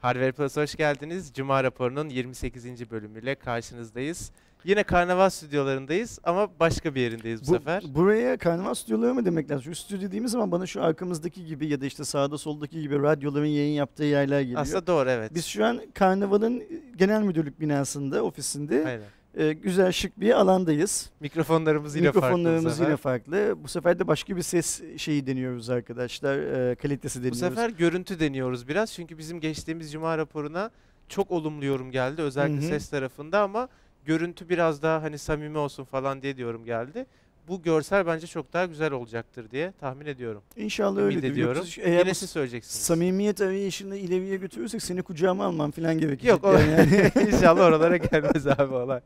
Harvard Plus hoş geldiniz. Cuma raporunun 28. bölümüyle karşınızdayız. Yine karnaval stüdyolarındayız ama başka bir yerindeyiz bu, Bu- sefer. Buraya karnaval stüdyoları mı demek lazım? Şu stüdyo dediğimiz zaman bana şu arkamızdaki gibi ya da işte sağda soldaki gibi radyoların yayın yaptığı yerler geliyor. Aslında doğru evet. Biz şu an karnavalın genel müdürlük binasında, ofisinde Aynen. E, güzel şık bir alandayız. Mikrofonlarımız yine farklı bu Mikrofonlarımız yine farklı. Bu sefer de başka bir ses şeyi deniyoruz arkadaşlar. e, kalitesi Bu deniyoruz. sefer görüntü deniyoruz biraz çünkü bizim geçtiğimiz cuma raporuna çok olumlu yorum geldi özellikle Hı hı. ses tarafında ama görüntü biraz daha hani samimi olsun falan diye diyorum geldi. Bu görsel bence çok daha güzel olacaktır diye tahmin ediyorum. İnşallah Ümit öyledir. ediyorum. Yoksa eğer Yine bu siz söyleyeceksiniz. samimiyet arayışını ileriye götürürsek seni kucağıma almam falan gerekecek. Yok o yani. inşallah oralara gelmez abi olay.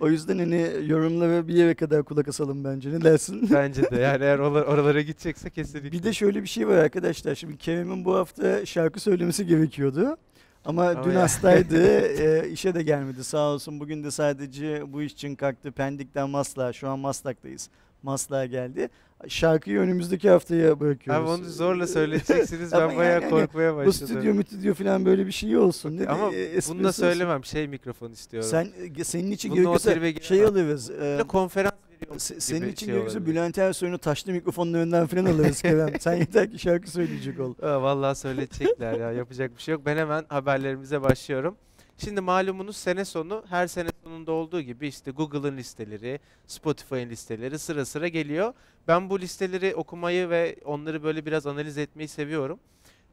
O yüzden hani yorumlara bir yere kadar kulak asalım bence. Ne dersin? Bence de yani eğer oralara gidecekse kesinlikle. Bir de şöyle bir şey var arkadaşlar. Şimdi Kerem'in bu hafta şarkı söylemesi gerekiyordu. Ama, Ama dün ya. hastaydı. e, işe de gelmedi sağ olsun. Bugün de sadece bu iş için kalktı. Pendik'ten Maslak'a. Şu an Maslak'tayız. Maslak'a geldi. Şarkıyı önümüzdeki haftaya bırakıyoruz. Abi onu zorla söyleyeceksiniz Ama ben bayağı yani korkmaya Bu başladım. stüdyo mütüdyo falan böyle bir şey olsun. Ne de, Ama e, bunu da olsun. söylemem şey mikrofon istiyorum. Sen, e, senin için Bununla gerekirse şey alırız. e, konferans senin gibi için şey gerekirse. Bülent Ersoy'un taşlı mikrofonlarından falan alırız Kerem. Sen yeter ki şarkı söyleyecek ol. Aa, vallahi söyletecekler ya yapacak bir şey yok. Ben hemen haberlerimize başlıyorum. Şimdi malumunuz sene sonu her sene sonunda olduğu gibi işte Google'ın listeleri, Spotify'ın listeleri sıra sıra geliyor. Ben bu listeleri okumayı ve onları böyle biraz analiz etmeyi seviyorum.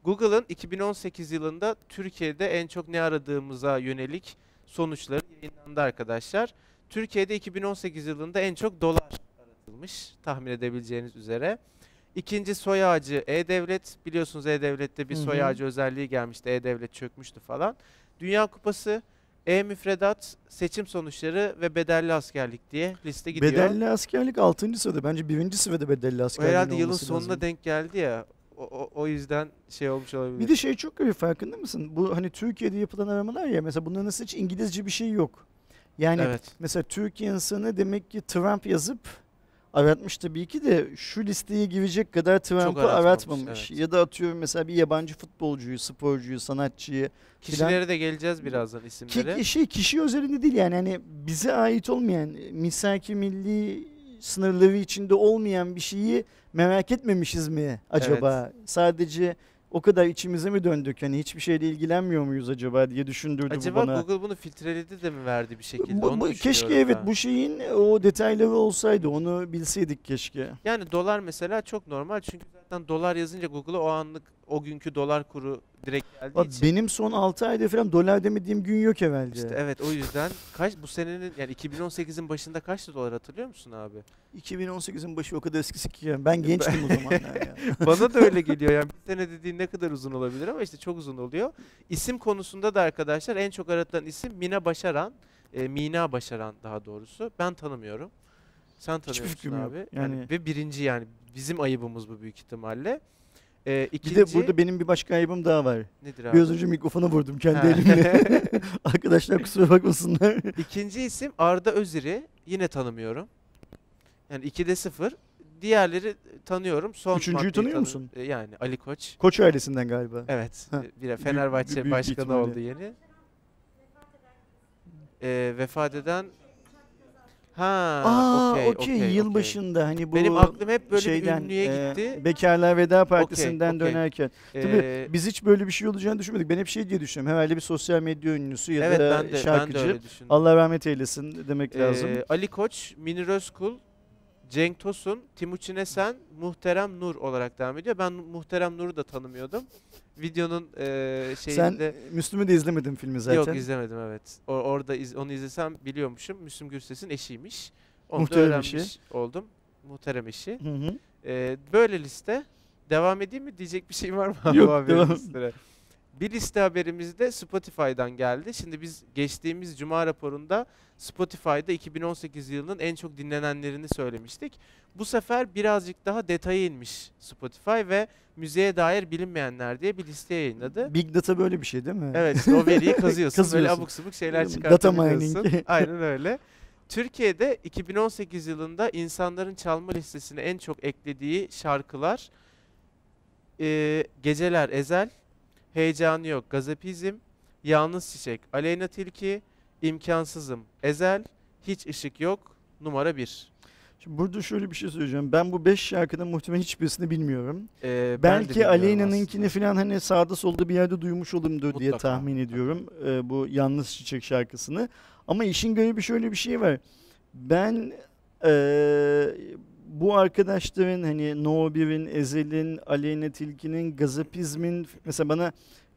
Google'ın 2018 yılında Türkiye'de en çok ne aradığımıza yönelik sonuçları yayınlandı arkadaşlar. Türkiye'de 2018 yılında en çok dolar aratılmış tahmin edebileceğiniz üzere. İkinci soy ağacı E-Devlet. Biliyorsunuz E-Devlet'te bir soy ağacı özelliği gelmişti. E-Devlet çökmüştü falan. Dünya Kupası, E-Müfredat, seçim sonuçları ve bedelli askerlik diye liste gidiyor. Bedelli askerlik 6. sırada. Bence 1. sırada bedelli askerlik herhalde yılın sonuna lazım. denk geldi ya. O, o, o yüzden şey olmuş olabilir. Bir de şey çok garip farkında mısın? Bu hani Türkiye'de yapılan aramalar ya mesela bunların hiç İngilizce bir şey yok. Yani evet. mesela Türk insanı demek ki Trump yazıp aratmış tabii ki de şu listeye girecek kadar Trump'ı aratmamış, evet. Ya da atıyorum mesela bir yabancı futbolcuyu, sporcuyu, sanatçıyı Kişilere de geleceğiz birazdan isimlere. ki- şey kişi özelinde değil yani hani bize ait olmayan misaki milli sınırları içinde olmayan bir şeyi merak etmemişiz mi acaba? Sadece o kadar içimize mi döndük hani hiçbir şeyle ilgilenmiyor muyuz acaba diye düşündürdü Acaba bu bana. Google bunu filtreledi de mi verdi bir şekilde? Bu- Onu bu- keşke düşünüyorum evet ben. bu şeyin o detayları olsaydı onu bilseydik keşke. Yani dolar mesela çok normal çünkü zaten dolar yazınca Google'a o anlık o günkü dolar kuru direkt geldiği Bak, için. benim son 6 ayda falan dolar demediğim gün yok evvelce. İşte evet o yüzden kaç bu senenin yani 2018'in başında kaçtı dolar hatırlıyor musun abi? 2018'in başı o kadar eskisi ki yani. ben gençtim o zamanlar ya. Bana da öyle geliyor yani bir sene dediğin ne kadar uzun olabilir ama işte çok uzun oluyor. İsim konusunda da arkadaşlar en çok aratılan isim Mina Başaran. E, Mina Başaran daha doğrusu. Ben tanımıyorum. Sen tanıyor musun fikrim yok. abi? Yani- ve birinci yani bizim ayıbımız bu büyük ihtimalle. E, Bir ikinci, de burada benim bir başka ayıbım daha var. nedir abi? Biraz önce mikrofona vurdum kendi Ha. elimle. Arkadaşlar kusura bakmasınlar. İkinci isim Arda Özir'i yine tanımıyorum. Yani 2'de 0. Diğerleri tanıyorum. Son Üçüncüyü tanıyor tanı- musun? E, Yani Ali Koç. Koç ailesinden galiba. Evet. Ha, Bir Fenerbahçe büyük başkanı ihtimalle. oldu yeni. Ee, vefat eden Ha, Aa okey, okey okey, yılbaşında hani bu Benim aklım hep böyle şeyden bir ünlüye e, gitti. Bekarlar Veda Partisi'nden okey. dönerken. Tabii Ee, biz hiç böyle bir şey olacağını düşünmedik. Ben hep şey diye düşünüyorum. Herhalde bir sosyal medya ünlüsü ya evet da ben de, ben şarkıcı. de öyle düşündüm. Allah rahmet eylesin demek lazım. Ee, Ali Koç, Münir Özkul, Cenk Tosun, Timuçin Esen, Muhterem Nur olarak devam ediyor. Ben Muhterem Nur'u da tanımıyordum. Videonun e, Sen şeyinde... Müslüm'ü de izlemedin filmi zaten. Yok izlemedim evet. O, orada iz- onu izlesem biliyormuşum. Müslüm Gürses'in eşiymiş. Onu Muhterem da öğrenmiş eşi. oldum. Muhterem eşi. Hı hı. Ee, böyle liste. Devam edeyim mi? Diyecek bir şey var mı? Yok, devam. Bir liste haberimiz de Spotify'dan geldi. Şimdi biz geçtiğimiz cuma raporunda Spotify'da 2018 yılının en çok dinlenenlerini söylemiştik. Bu sefer birazcık daha detaya inmiş Spotify ve müziğe dair bilinmeyenler diye bir liste yayınladı. Big Data böyle bir şey değil mi? Evet işte o veriyi kazıyorsun. böyle Kazıyorsun. abuk subuk şeyler Data çıkartabiliyorsun. mining. Aynen öyle. Türkiye'de 2018 yılında insanların çalma listesine en çok eklediği şarkılar e, Geceler Ezel, Heyecanı yok. Gazapizm. Yalnız çiçek. Aleyna Tilki. İmkansızım. Ezel. Hiç ışık yok. Numara bir. Şimdi burada şöyle bir şey söyleyeceğim. Ben bu 5 şarkının muhtemelen hiçbirisini bilmiyorum. Ee, Belki Aleyna'nınkini falan hani sağda solda bir yerde duymuş olumdur diye tahmin ediyorum. Ee, bu Yalnız Çiçek şarkısını. Ama işin garibi şöyle bir şey var. Ben eee, bu arkadaşların hani No 1'in, Ezel'in, Aleyna Tilki'nin, Gazapizm'in mesela bana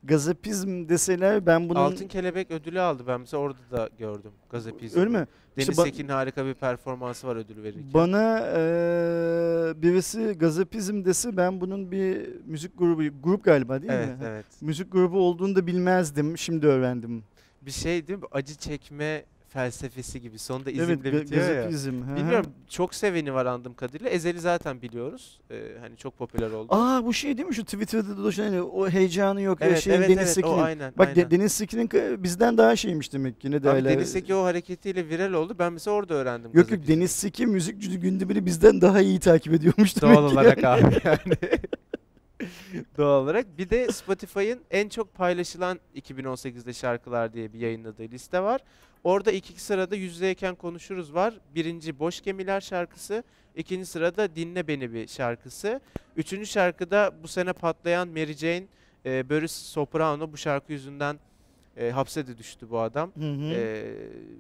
Gazapizm deseler ben bunun Altın Kelebek ödülü aldı. Ben mesela orada da gördüm. Gazapizm. öyle mi? Deniz İşte Tekin'in harika bir performansı var ödül verirken. Bana eee, birisi Gazapizm dese ben bunun bir müzik grubu grup galiba değil evet, mi? evet. Müzik grubu olduğunu da bilmezdim. Şimdi öğrendim. Bir şey değil mi? Acı çekme felsefesi gibi. Sonunda izimle evet, bitiyor ya. Hı. Bilmiyorum çok seveni var anladığım kadarıyla. Ezel'i zaten biliyoruz. Ee, hani çok popüler oldu. Aa bu şey değil mi şu Twitter'da dolaşan hani o heyecanı yok evet, şeyin evet, Deniz evet, Sekin'in. o aynen. Bak aynen. De- Deniz Sekin'in bizden daha şeymiş demek ki ne Abi derler. Deniz Seki o hareketiyle viral oldu. Ben mesela orada öğrendim. Yok yok. Deniz Seki müzik gündemini bizden daha iyi takip ediyormuş demek Doğal ki. olarak abi yani. Doğal olarak. Bir de Spotify'ın en çok paylaşılan 2018'de şarkılar diye bir yayınladığı liste var. Orada ilk iki sırada Yüzdeyken Konuşuruz var. Birinci Boş Gemiler şarkısı. ikinci sırada Dinle Beni bir şarkısı. Üçüncü şarkıda bu sene patlayan Mary Jane, e, Boris Soprano bu şarkı yüzünden e, hapse de düştü bu adam. Hı hı. e,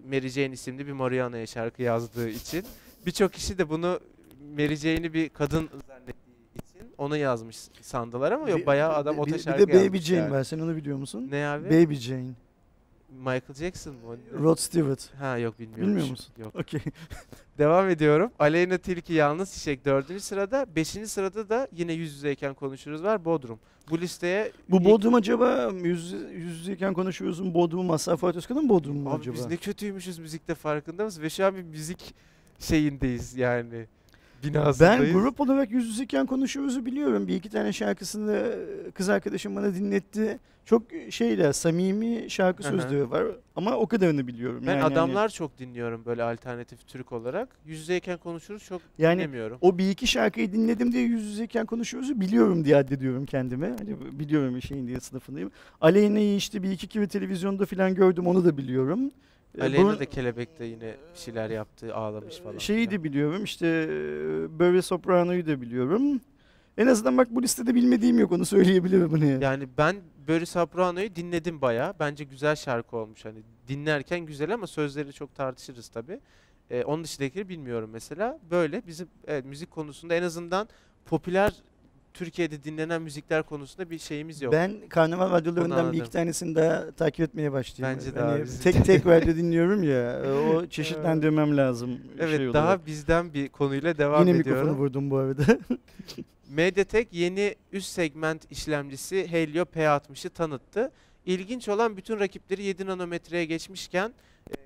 Mary Jane isimli bir Mariana'ya şarkı yazdığı için. Birçok kişi de bunu Mary Jane'i bir kadın zannettiği için ona yazmış sandılar ama yok Bir- bayağı adam bir, ota bir şarkı de Baby Jane yani. var sen onu biliyor musun? Ne abi? Baby Jane. Michael Jackson mı? Rod Stewart. Ha yok bilmiyorum. Bilmiyor musun? Yok. Okey. Devam ediyorum. Aleyna Tilki Yalnız Çiçek dördüncü sırada. Beşinci sırada da yine yüz yüzeyken konuşuruz var Bodrum. Bu listeye Bu Bodrum acaba yüz, yüz yüzeyken konuşuyorsun Bodrum'u Mazhar Fuat Özkan'ın Bodrum mu Abi acaba? biz ne kötüymüşüz müzikte farkında mısın? Ve şu an bir müzik şeyindeyiz yani. Binasındayız. Ben grup olarak yüz yüzeyken konuşuyoruz'u biliyorum. Bir iki tane şarkısını e, kız arkadaşım bana dinletti. Çok şeyler, samimi şarkı sözleri var ama o kadarını biliyorum. Ben Yani hani adamlar çok dinliyorum böyle alternatif Türk olarak. Yüz yüzeyken konuşuruz çok Yani dinlemiyorum. o bir iki şarkıyı dinledim diye yüz yüzeyken konuşuyoruz'u biliyorum diye addediyorum kendime. Hani biliyorum şeyin diye sınıfındayım. Aleyna'yı işte bir iki kere televizyonda falan gördüm onu da biliyorum. E, Aleyna bunun- da Kelebek'te yine bir şeyler yaptı, ağlamış falan. Şeyi filan. de biliyorum işte e, Barry Soprano'yu da biliyorum. En azından bak bu listede bilmediğim yok onu söyleyebilirim hani. Yani ben Barry Soprano'yu dinledim bayağı. Bence güzel şarkı olmuş. Hani dinlerken güzel ama sözleri çok tartışırız tabii. Ee, onun dışındakileri bilmiyorum mesela. Böyle bizim evet, müzik konusunda en azından popüler Türkiye'de dinlenen müzikler konusunda bir şeyimiz yok. Ben karnaval radyolarından bir iki tanesini daha takip etmeye başlayayım. Bence de Hani abi, tek tek radyo dinliyorum ya o çeşitlendirmem lazım. evet şey daha olarak. bizden bir konuyla devam Yine ediyorum. mikrofonu vurdum bu arada. MediaTek yeni üst segment işlemcisi Helio P60'ı tanıttı. İlginç olan bütün rakipleri 7 nanometreye geçmişken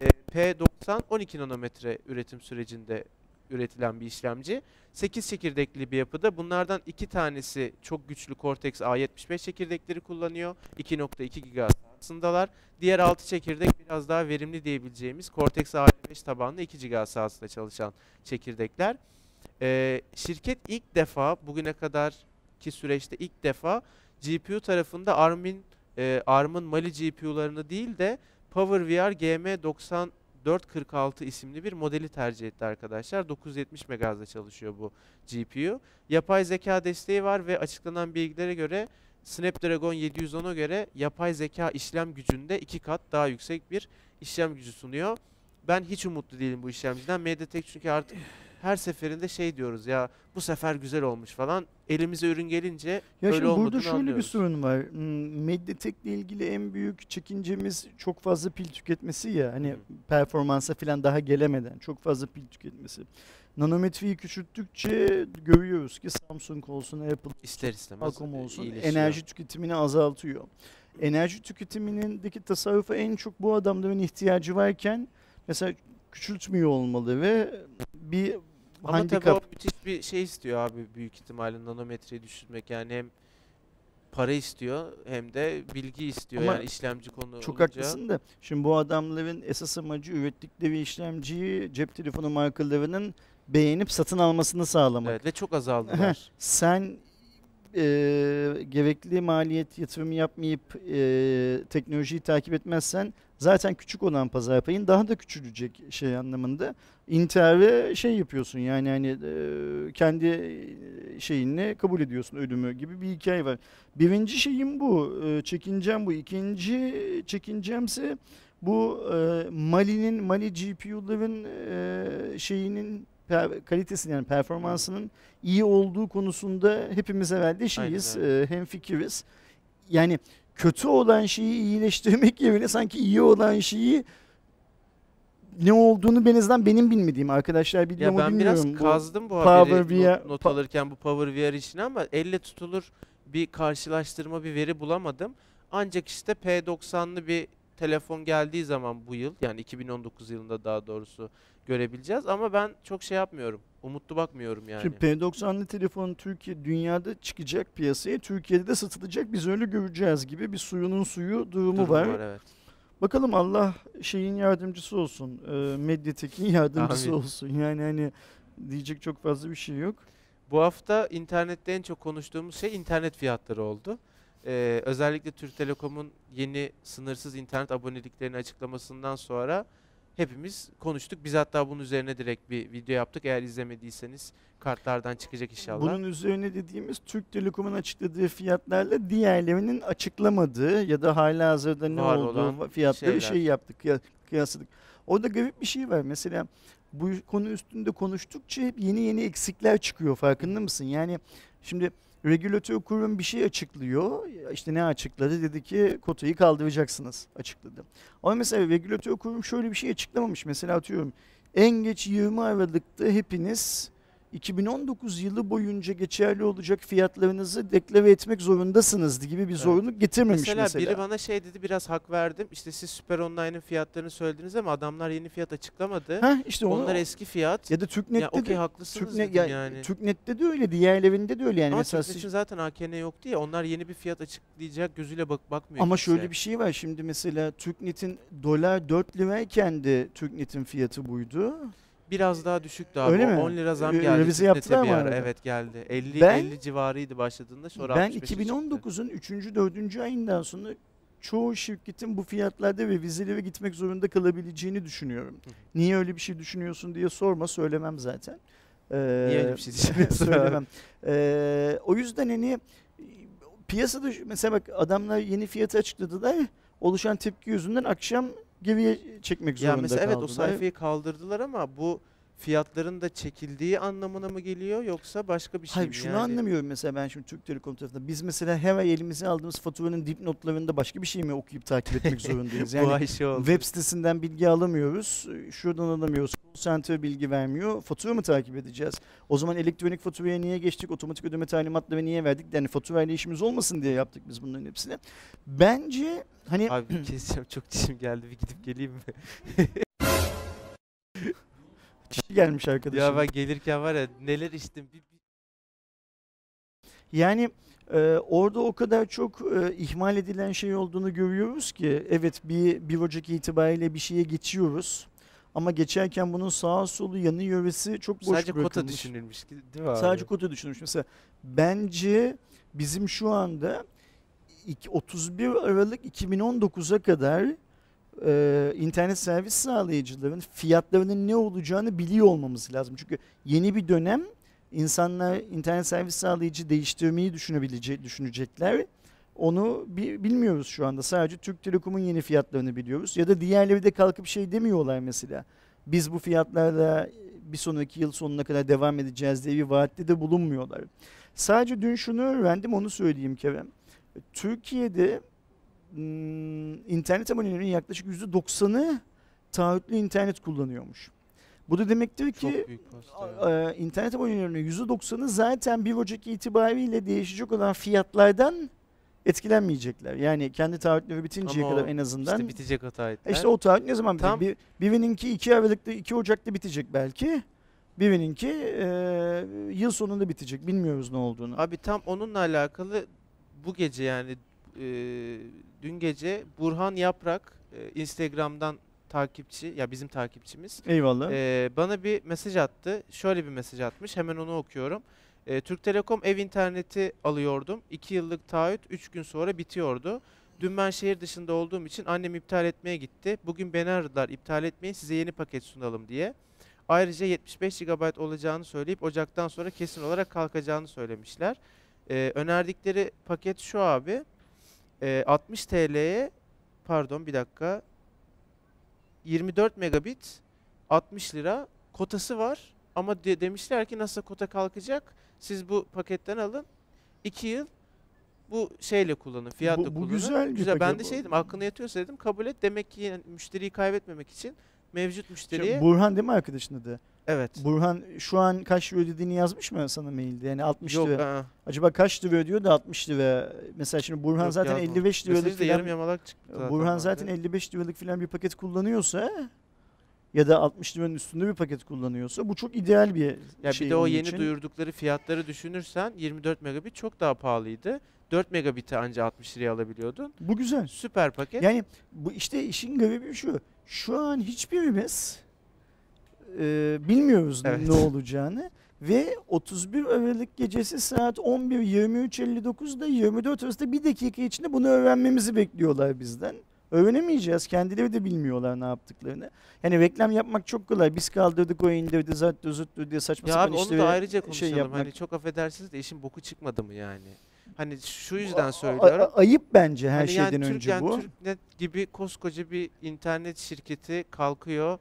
e, P90 12 nanometre üretim sürecinde üretilen bir işlemci. 8 çekirdekli bir yapıda. Bunlardan iki tanesi çok güçlü Cortex A75 çekirdekleri kullanıyor. 2.2 GHz hızındalar. Diğer 6 çekirdek biraz daha verimli diyebileceğimiz Cortex A55 tabanlı 2 GHz hızla çalışan çekirdekler. Ee, şirket ilk defa bugüne kadar ki süreçte ilk defa GPU tarafında ARM'in e, ARM'ın Mali GPU'larını değil de PowerVR GM9446 isimli bir modeli tercih etti arkadaşlar. 970 MHz'da çalışıyor bu GPU. Yapay zeka desteği var ve açıklanan bilgilere göre Snapdragon 710'a göre yapay zeka işlem gücünde iki kat daha yüksek bir işlem gücü sunuyor. Ben hiç umutlu değilim bu işlemciden. MediaTek çünkü artık her seferinde şey diyoruz ya bu sefer güzel olmuş falan. Elimize ürün gelince Ya öyle şimdi burada şöyle bir anlıyoruz. sorun var. Hmm, Mediatek'le ilgili en büyük çekincemiz çok fazla pil tüketmesi ya. Hani Hı. performansa falan daha gelemeden çok fazla pil tüketmesi. Nanometreyi küçülttükçe görüyoruz ki Samsung olsun, Apple İster istemez Qualcomm olsun iyileşiyor. enerji tüketimini azaltıyor. Enerji tüketimindeki tasarrufa en çok bu adamların ihtiyacı varken mesela küçültmüyor olmalı ve bir Ama tabii handikap o müthiş bir şey istiyor abi büyük ihtimalle nanometreyi düşürmek. Yani hem para istiyor hem de bilgi istiyor Ama yani işlemci konu Çok olunca. haklısın da şimdi bu adamların esas amacı ürettikleri işlemciyi cep telefonu markalarının beğenip satın almasını sağlamak. Evet ve çok azaldılar. Sen eee gerekli maliyet yatırımı yapmayıp e, teknolojiyi takip etmezsen zaten küçük olan pazar payın daha da küçülecek şey anlamında. İntiharı şey yapıyorsun yani hani e, kendi şeyini kabul ediyorsun ölümü gibi bir hikaye var. Birinci şeyim bu. E, çekincem bu. İkinci çekincemse bu e, Mali'nin Mali GPU'ların e, şeyinin per- kalitesinin yani performansının iyi olduğu konusunda hepimiz herhalde şeyiz, e, hemfikiriz. Yani kötü olan şeyi iyileştirmek yerine sanki iyi olan şeyi ne olduğunu en azından benim bilmediğim arkadaşlar biliyor Ya mu ben biraz bilmiyorum. Bu- kazdım bu Power haberi VR not, not alırken bu Power VR işini ama elle tutulur bir karşılaştırma bir veri bulamadım. Ancak işte P90'lı bir telefon geldiği zaman bu yıl yani 2019 yılında daha doğrusu görebileceğiz ama ben çok şey yapmıyorum. Umutlu bakmıyorum yani. Şimdi P90'lı telefon Türkiye dünyada çıkacak piyasaya, Türkiye'de de satılacak. Biz öyle göreceğiz gibi bir suyunun suyu durumu, Durumu var. evet. Bakalım Allah şeyin yardımcısı olsun. E, Medyatek'in yardımcısı Amin. olsun. Yani hani diyecek çok fazla bir şey yok. Bu hafta internette en çok konuştuğumuz şey internet fiyatları oldu. Ee, özellikle Türk Telekom'un yeni sınırsız internet aboneliklerini açıklamasından sonra hepimiz konuştuk. Biz hatta bunun üzerine direkt bir video yaptık. Eğer izlemediyseniz kartlardan çıkacak inşallah. Bunun üzerine dediğimiz Türk Telekom'un açıkladığı fiyatlarla diğerlerinin açıklamadığı ya da hala hazırda ne Var olduğu fiyatları şeyler. şey yaptık, kıya- kıyasladık. Orada garip bir şey var. Mesela bu konu üstünde konuştukça hep yeni yeni eksikler çıkıyor farkında mısın? Yani şimdi regülatör kurum bir şey açıklıyor. İşte ne açıkladı? Dedi ki kotayı kaldıracaksınız açıkladı. Ama mesela regülatör kurum şöyle bir şey açıklamamış. Mesela atıyorum en geç 20 Aralık'ta hepiniz 2019 yılı boyunca geçerli olacak fiyatlarınızı deklare etmek zorundasınız gibi bir Evet. zorunluluk getirmemiş Mesela, mesela. biri bana şey dedi biraz hak verdim. İşte siz Süper Online'ın fiyatlarını söylediniz ama adamlar yeni fiyat açıklamadı. Heh, işte onu, Onlar eski fiyat. ya da TürkNet'te Ya okey de haklısınız Türknet, ya, yani. TürkNet'te de öyle, diğerlerinde de öyle yani. ama mesela Türknet için zaten AKN yoktu ya. Onlar yeni bir fiyat açıklayacak gözüyle bak bakmıyor ama kimse. şöyle bir şey var şimdi mesela TürkNet'in dolar 4 lirayken de TürkNet'in fiyatı buydu. Biraz daha düşüktü abi. Öyle mi? 10 lira zam geldi. revize yaptılar bir mı ara. arada? Evet geldi. 50 Ben- 50 civarıydı başladığında sonra ben 65'e çıktı. 2019'un 3. 4. ayından sonra çoğu şirketin bu fiyatlarda ve vizelere gitmek zorunda kalabileceğini düşünüyorum. Hı. Niye öyle bir şey düşünüyorsun diye sorma söylemem zaten. Ee, Niye öyle bir şey düşünüyorsun söylemem. Ee, o yüzden hani piyasada mesela bak adamlar yeni fiyatı açıkladılar. Oluşan tepki yüzünden akşam geriye çekmek Ya zorunda mesela evet o kaldılar. sayfayı kaldırdılar ama bu fiyatların da çekildiği anlamına mı geliyor yoksa başka bir şey Hayır mi? şunu yani? anlamıyorum mesela ben şimdi Türk Telekom tarafında. Biz mesela her ay elimize aldığımız faturanın dipnotlarında başka bir şey mi okuyup takip etmek zorundayız? Bu Yani ay şey oldu. web sitesinden bilgi alamıyoruz. Şuradan alamıyoruz. Center bilgi vermiyor. Fatura mı takip edeceğiz? O zaman elektronik faturaya niye geçtik? Otomatik ödeme talimatları niye verdik? Yani faturayla işimiz olmasın diye yaptık biz bunların hepsini. Bence hani Abi keseceğim çok dişim geldi bir gidip geleyim mi? kişi gelmiş arkadaşım. ya ben gelirken var ya neler içtim. Bir, bir- Yani e, orada o kadar çok e, ihmal edilen şey olduğunu görüyoruz ki evet bir 1 Ocak itibariyle bir şeye geçiyoruz. Ama geçerken bunun sağa solu yanı yöresi çok boş sadece kota bırakılmış. düşünülmüş ki- değil mi abi? Sadece kota düşünülmüş. Mesela bence bizim şu anda iki- 31 Aralık 2019'a kadar e, internet servis sağlayıcıların fiyatlarının ne olacağını biliyor olmamız lazım. Çünkü yeni bir dönem insanlar internet servis sağlayıcı değiştirmeyi düşünebilecek düşünecekler. Onu bi- bilmiyoruz şu anda. Sadece Türk Telekom'un yeni fiyatlarını biliyoruz. Ya da diğerleri de kalkıp şey demiyorlar mesela. Biz bu fiyatlarla bir sonraki yıl sonuna kadar devam edeceğiz diye bir vaatte de bulunmuyorlar. Sadece dün şunu öğrendim onu söyleyeyim Kerem. Türkiye'de internet abonelerinin yaklaşık %90'ı taahhütlü internet kullanıyormuş. Bu da demektir ki e, internet abonelerinin %90'ı zaten 1 Ocak itibariyle değişecek olan fiyatlardan etkilenmeyecekler. Yani kendi taahhütleri bitinceye Ama kadar o en azından. İşte bitecek hata E İşte o taahhüt ne zaman bitecek? Tam- Bir, birininki 2 Aralık'ta 2 Ocak'ta bitecek belki. Birininki e, yıl sonunda bitecek. Bilmiyoruz ne olduğunu. Abi tam onunla alakalı bu gece yani e, dün gece Burhan Yaprak e, Instagram'dan takipçi ya bizim takipçimiz Eyvallah. e, bana bir mesaj attı. Şöyle bir mesaj atmış. Hemen onu okuyorum. E, Türk Telekom ev interneti alıyordum. 2 yıllık taahhüt 3 gün sonra bitiyordu. Dün ben şehir dışında olduğum için annem iptal etmeye gitti. Bugün beni aradılar iptal etmeyin size yeni paket sunalım diye. Ayrıca 75 GB olacağını söyleyip Ocak'tan sonra kesin olarak kalkacağını söylemişler. E, önerdikleri paket şu abi. E, 60 TL'ye pardon bir dakika 24 megabit 60 lira kotası var ama de- demişler ki nasıl kota kalkacak siz bu paketten alın 2 yıl bu şeyle kullanın fiyatla Bu- bu kullanın. güzel bir Ben paket de şey dedim aklına yatıyorsa dedim kabul et demek ki yani müşteriyi kaybetmemek için mevcut müşteriye Şey, Burhan değil mi arkadaşın adı? evet Burhan şu an kaç lira ödediğini yazmış mı sana mailde? Yani 60 yok lira. aa, Acaba kaç lira ödüyor da 60 lira? Mesela şimdi Burhan yok zaten yazmadı. 55 liralık Mesajı da yarım falan, yamalak çıktı zaten Burhan zaten 55 liralık falan bir paket kullanıyorsa ya da 60 liranın üstünde bir paket kullanıyorsa bu çok ideal bir Ya şey bir de o yeni için. duyurdukları fiyatları düşünürsen 24 megabit çok daha pahalıydı. 4 megabit'i anca 60 liraya alabiliyordun. Bu güzel. Süper paket. Yani bu işte işin garibi şu. Şu an hiçbirimiz e, bilmiyoruz ne- Evet. ne olacağını ve 31 Aralık gecesi saat 11 23.59'da 24 arasında bir dakika içinde bunu öğrenmemizi bekliyorlar bizden. Öğrenemeyeceğiz. Kendileri de bilmiyorlar ne yaptıklarını. Yani reklam yapmak çok kolay. Biz kaldırdık o indirdi zattı zuttu diye saçma ya sapan abi onu işleri da ayrıca şey konuşalım. yapmak. hani çok affedersiniz de işin boku çıkmadı mı yani? Hani şu yüzden söylüyorum. a- ayıp bence her Hani yani şeyden Türk- önce yani bu. Türknet gibi koskoca bir internet şirketi kalkıyor.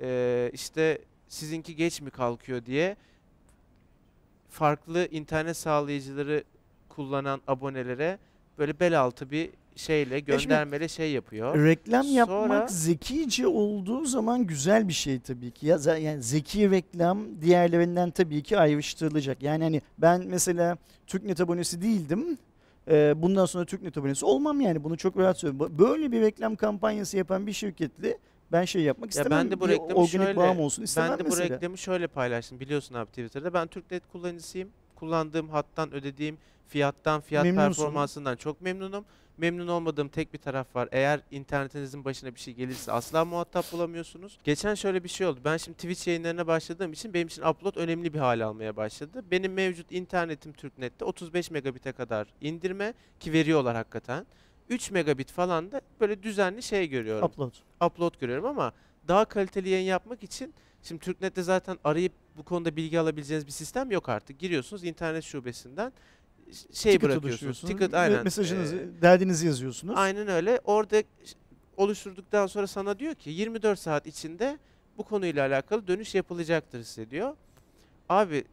Ee, işte sizinki geç mi kalkıyor diye farklı internet sağlayıcıları kullanan abonelere böyle bel altı bir şeyle şimdi- göndermeli şey yapıyor. Reklam yapmak Sonra- zekice olduğu zaman güzel bir şey tabii ki. Ya yani zeki reklam diğerlerinden tabii ki ayrıştırılacak. Yani hani ben mesela Türknet abonesi değildim. Ee, bundan sonra Türknet abonesi olmam yani. Bunu çok rahat söylüyorum. Böyle bir reklam kampanyası yapan bir şirketle ben şey yapmak Ya istemem. ben de bu reklamı organik şöyle- bağım olsun istemem Ben de bu mesela. reklamı şöyle paylaştım biliyorsun abi Twitter'da. Ben Türknet kullanıcısıyım. Kullandığım hattan ödediğim fiyattan, fiyat Memnunsun. performansından çok memnunum. Memnun olmadığım tek bir taraf var. Eğer internetinizin başına bir şey gelirse asla muhatap bulamıyorsunuz. Geçen şöyle bir şey oldu. Ben şimdi Twitch yayınlarına başladığım için benim için upload önemli bir hal almaya başladı. Benim mevcut internetim Türknet'te 35 megabit'e kadar indirme ki veriyorlar hakikaten. 3 megabit falan da böyle düzenli şey görüyorum Upload. upload görüyorum ama daha kaliteli yayın yapmak için şimdi Türknet'te zaten arayıp bu konuda bilgi alabileceğiniz bir sistem yok artık. Giriyorsunuz internet şubesinden şey Ticket bırakıyorsunuz. Ticket aynen. Mesajınızı, Ee, derdinizi yazıyorsunuz. aynen öyle. Orada oluşturduktan sonra sana diyor ki 24 saat içinde bu konuyla alakalı dönüş yapılacaktır size diyor. Abi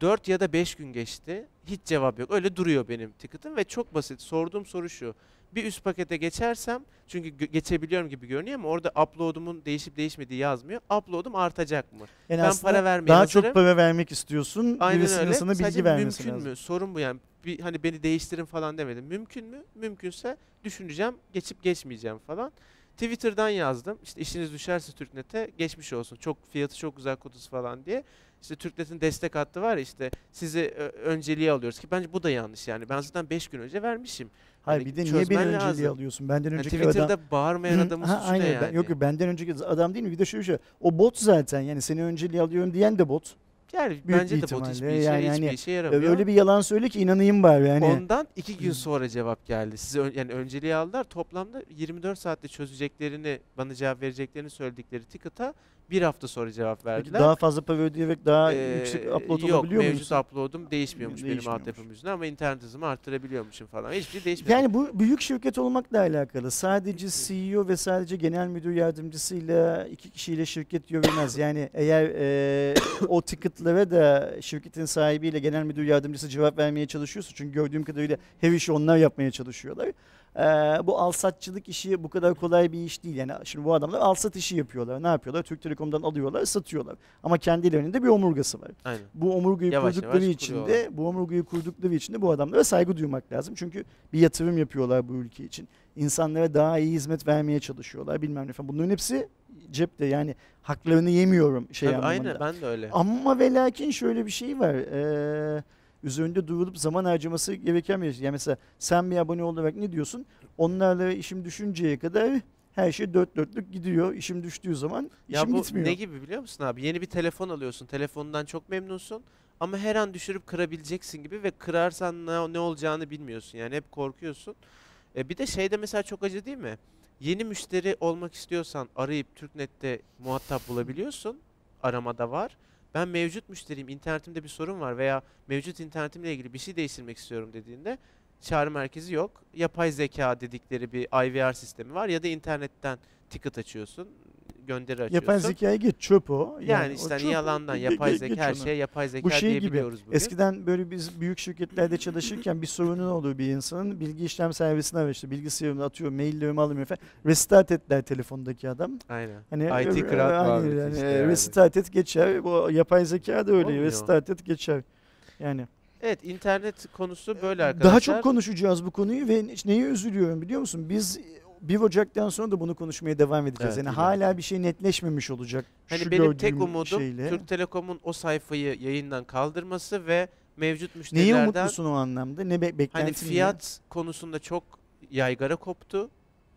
4 ya da 5 gün geçti. Hiç cevap yok. Öyle duruyor benim ticket'ım ve çok basit. Sorduğum soru şu. Bir üst pakete geçersem çünkü geçebiliyorum gibi görünüyor ama orada upload'umun değişip değişmediği yazmıyor. Upload'um artacak mı? Yani ben para vermeye daha hazırım. çok para vermek istiyorsun. Aynen birisinin öyle. sana bilgi Sadece vermesi mümkün lazım. mü? Sorun bu yani. Bir, hani beni değiştirin falan demedim. Mümkün mü? Mümkünse düşüneceğim. Geçip geçmeyeceğim falan. Twitter'dan yazdım. İşte işiniz düşerse Türknet'e geçmiş olsun. Çok fiyatı çok güzel kutusu falan diye. İşte Türknet'in destek hattı var ya işte sizi önceliğe alıyoruz ki bence bu da yanlış yani. Ben zaten 5 gün önce vermişim. Hayır Hani bir de niye beni çözmen önceliğe lazım. alıyorsun? Benden Yani önceki Twitter'da adam... bağırmayan Hı, adamın ha, suçu aynen. ne Ben- yani? yok yok benden önceki adam değil mi? Bir de şöyle şey. O bot zaten yani seni önceliğe alıyorum diyen de bot. Yani büyük bence de bot hiçbir ihtimalle. işe, Yani hiçbir hani işe yaramıyor. Öyle bir yalan söyle ki inanayım bari yani. Ondan iki gün sonra cevap geldi. Size ön- yani önceliği aldılar. Toplamda 24 saatte çözeceklerini, bana cevap vereceklerini söyledikleri ticket'a bir hafta sonra cevap Peki verdiler. daha fazla para ödeyerek daha Ee, yüksek upload yok, olabiliyor mevcut musun? upload'um değişmiyormuş benim Değişmiyormuş. altyapım yüzünden ama internet hızımı arttırabiliyormuşum falan. Hiçbir şey değişmedi. Yani bu büyük şirket olmakla alakalı. Sadece CEO ve sadece genel müdür yardımcısıyla iki kişiyle şirket yürümez. Yani eğer e, o ticketlara da şirketin sahibiyle genel müdür yardımcısı cevap vermeye çalışıyorsa çünkü gördüğüm kadarıyla her işi onlar yapmaya çalışıyorlar. E, bu alsatçılık işi bu kadar kolay bir iş değil. Yani şimdi bu adamlar alsat işi yapıyorlar. Ne yapıyorlar? Türk Telekom'dan alıyorlar, satıyorlar. Ama kendilerinin de bir omurgası var. Aynen. Bu omurgayı Yavaş kurdukları yavaş için de bu omurgayı kurdukları için de bu adamlara saygı duymak lazım. Çünkü bir yatırım yapıyorlar bu ülke için. İnsanlara daha iyi hizmet vermeye çalışıyorlar bilmem ne falan. Bunların hepsi cepte yani haklarını yemiyorum şey Tabii, anlamında. aynen ben de öyle. Ama ve lakin şöyle bir şey var. Ee, üzerinde durulup zaman harcaması gereken bir şey. Yani mesela sen bir abone olarak ne diyorsun? Onlarla işim düşünceye kadar her şey dört dörtlük gidiyor. İşim düştüğü zaman Ya işim bu gitmiyor. ne gibi biliyor musun abi? Yeni bir telefon alıyorsun. Telefonundan çok memnunsun. ama her an düşürüp kırabileceksin gibi ve kırarsan ne, ne olacağını bilmiyorsun. Yani hep korkuyorsun. E, bir de şeyde mesela çok acı değil mi? Yeni müşteri olmak istiyorsan arayıp TürkNet'te muhatap bulabiliyorsun. Aramada var. Ben mevcut müşteriyim, internetimde bir sorun var veya mevcut internetimle ilgili bir şey değiştirmek istiyorum dediğinde çağrı merkezi yok. Yapay zeka dedikleri bir IVR sistemi var ya da internetten ticket açıyorsun, gönderi açıyorsun. Yapay zekaya geç çöp o. yani o işte hani çöp. yalandan yapay zeka her şeye yapay zeka Bu şey gibi. bugün. Eskiden böyle biz büyük şirketlerde çalışırken bir sorunu oluyor bir insanın. Bilgi işlem servisine var işte bilgisayarını atıyor, maillerimi alamıyor falan. Restart ettiler telefondaki adam. Aynen. Hani IT aynen muhabbeti yani, işte e, yani. Restart et geçer. Bu yapay zeka da öyle. Olmuyor. Restart et geçer. Yani Evet internet konusu böyle arkadaşlar. daha çok konuşacağız bu konuyu ve neye üzülüyorum biliyor musun? Biz 1 Ocak'tan sonra da bunu konuşmaya devam edeceğiz. Evet, yani hala bir şey netleşmemiş olacak. Hani şu benim tek umudum şeyle. Türk Telekom'un o sayfayı yayından kaldırması ve mevcut müşterilerden umutlusun o anlamda? Ne be- beklentin hani ne? fiyat konusunda çok yaygara koptu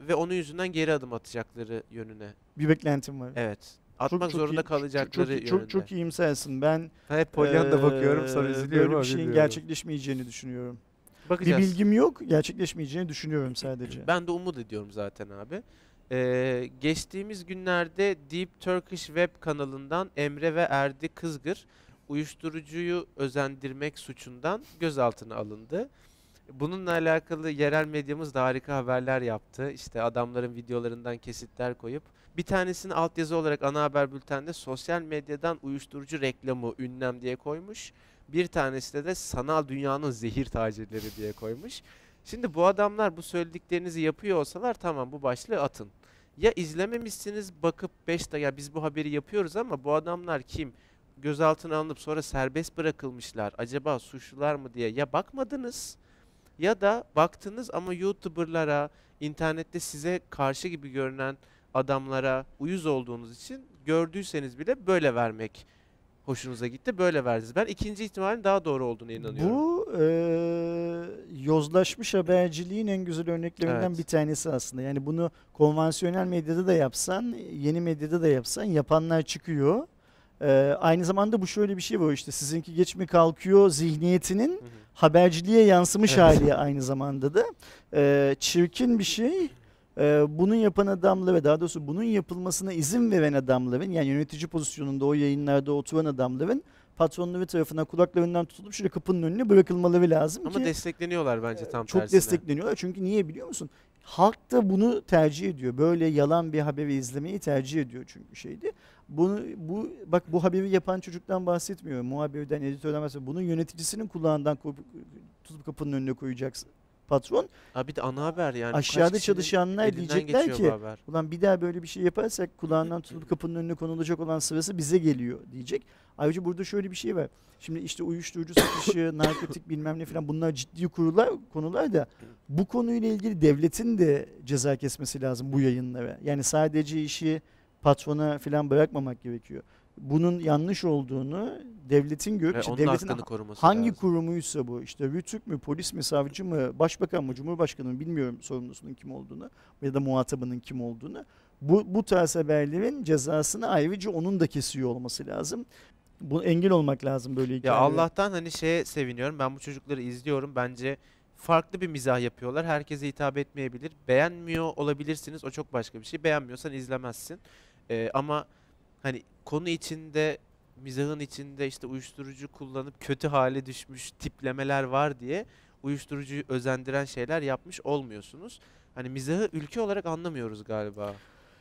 ve onun yüzünden geri adım atacakları yönüne. Bir beklentim var. Evet. Atmak çok zorunda iyi- kalacakları çok, yönünde. çok, çok iyimsersin. Ben Ben hep Pollyanna'da bakıyorum eee, sonra üzülüyorum Böyle bir şeyin gerçekleşmeyeceğini düşünüyorum. Bakacağız. Bir bilgim yok. Gerçekleşmeyeceğini düşünüyorum sadece. Ben de umut ediyorum zaten abi. Ee, geçtiğimiz günlerde Deep Turkish Web kanalından Emre ve Erdi Kızgır uyuşturucuyu özendirmek suçundan gözaltına alındı. Bununla alakalı yerel medyamız da harika haberler yaptı. İşte adamların videolarından kesitler koyup bir tanesini altyazı olarak ana haber bültende sosyal medyadan uyuşturucu reklamı ünlem diye koymuş. Bir tanesi de sanal dünyanın zehir tacirleri diye koymuş. Şimdi bu adamlar bu söylediklerinizi yapıyor olsalar tamam bu başlığı atın. Ya izlememişsiniz bakıp 5 dakika ya biz bu haberi yapıyoruz ama bu adamlar kim? Gözaltına alınıp sonra serbest bırakılmışlar. Acaba suçlular mı diye ya bakmadınız ya da baktınız ama YouTuber'lara, internette size karşı gibi görünen adamlara uyuz olduğunuz için gördüyseniz bile böyle vermek hoşunuza gitti. Böyle verdiniz. Ben ikinci ihtimalin daha doğru olduğunu inanıyorum. Bu eee, yozlaşmış haberciliğin en güzel örneklerinden Evet. bir tanesi aslında. Yani bunu konvansiyonel medyada da yapsan, yeni medyada da yapsan yapanlar çıkıyor. Eee, aynı zamanda bu şöyle bir şey var işte sizinki geç mi kalkıyor zihniyetinin Hı hı. haberciliğe yansımış Evet. hali aynı zamanda da. Eee, çirkin bir şey. Eee, bunu yapan adamla ve daha doğrusu bunun yapılmasına izin veren adamların yani yönetici pozisyonunda o yayınlarda oturan adamların patronları tarafından kulaklarından tutulup şöyle kapının önüne bırakılmaları lazım Ama ki destekleniyorlar bence tam çok tersine. destekleniyorlar. Çünkü niye biliyor musun? Halk da bunu tercih ediyor. Böyle yalan bir haberi izlemeyi tercih ediyor çünkü şeydi. Bunu bu bak bu haberi yapan çocuktan bahsetmiyorum. Muhabirden, editörden bahsetmiyorum. Bunun yöneticisinin kulağından tutup kapının önüne koyacaksın patron. Abi bir de ana haber yani. Aşağıda çalışanlar diyecekler ki ulan bir daha böyle bir şey yaparsak kulağından tutup kapının önüne konulacak olan sırası bize geliyor diyecek. Ayrıca burada şöyle bir şey var. Şimdi işte uyuşturucu satışı, narkotik bilmem ne falan bunlar ciddi kurular, konular da bu konuyla ilgili devletin de ceza kesmesi lazım bu yayınlara. Yani sadece işi patrona falan bırakmamak gerekiyor. Bunun yanlış olduğunu devletin görüp işte devletin hangi lazım. kurumuysa bu işte rütük mü, polis mi, savcı mı, başbakan mı, cumhurbaşkanı mı bilmiyorum sorumlusunun kim olduğunu ya da muhatabının kim olduğunu. Bu, bu tarz haberlerin cezasını ayrıca onun da kesiyor olması lazım. Bu engel olmak lazım böyle Ya hikayelere. Allah'tan hani şeye seviniyorum. Ben bu çocukları izliyorum. Bence farklı bir mizah yapıyorlar. Herkese hitap etmeyebilir. Beğenmiyor olabilirsiniz. O çok başka bir şey. Beğenmiyorsan izlemezsin. Ee, ama hani konu içinde mizahın içinde işte uyuşturucu kullanıp kötü hale düşmüş tiplemeler var diye uyuşturucuyu özendiren şeyler yapmış olmuyorsunuz. Hani mizahı ülke olarak anlamıyoruz galiba.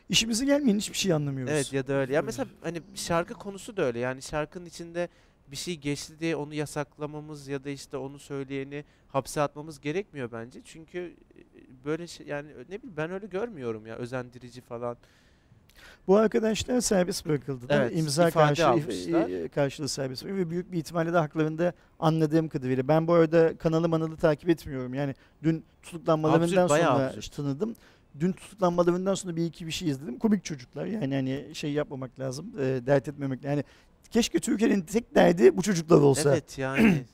İşimize gelmeyen hiçbir şey anlamıyoruz. Evet ya da öyle. Ya mesela hani şarkı konusu da öyle. Yani şarkının içinde bir şey geçti diye onu yasaklamamız ya da işte onu söyleyeni hapse atmamız gerekmiyor bence. Çünkü e, böyle şey yani ne bileyim ben öyle görmüyorum ya özendirici falan. Bu arkadaşlar serbest bırakıldı. mi? Evet, İmza ifade karşı, almışlar. karşılığı serbest bırakıldı ve büyük bir ihtimalle de haklarında anladığım kadarıyla. Ben bu arada kanalı manalı takip etmiyorum. Yani dün tutuklanmalarından Absürt, sonra absürt. tanıdım. Dün tutuklanmalarından sonra bir iki bir şey izledim. Komik çocuklar. Yani hani şey yapmamak lazım. E, dert etmemek. Yani keşke Türkiye'nin tek derdi bu çocuklar olsa Evet yani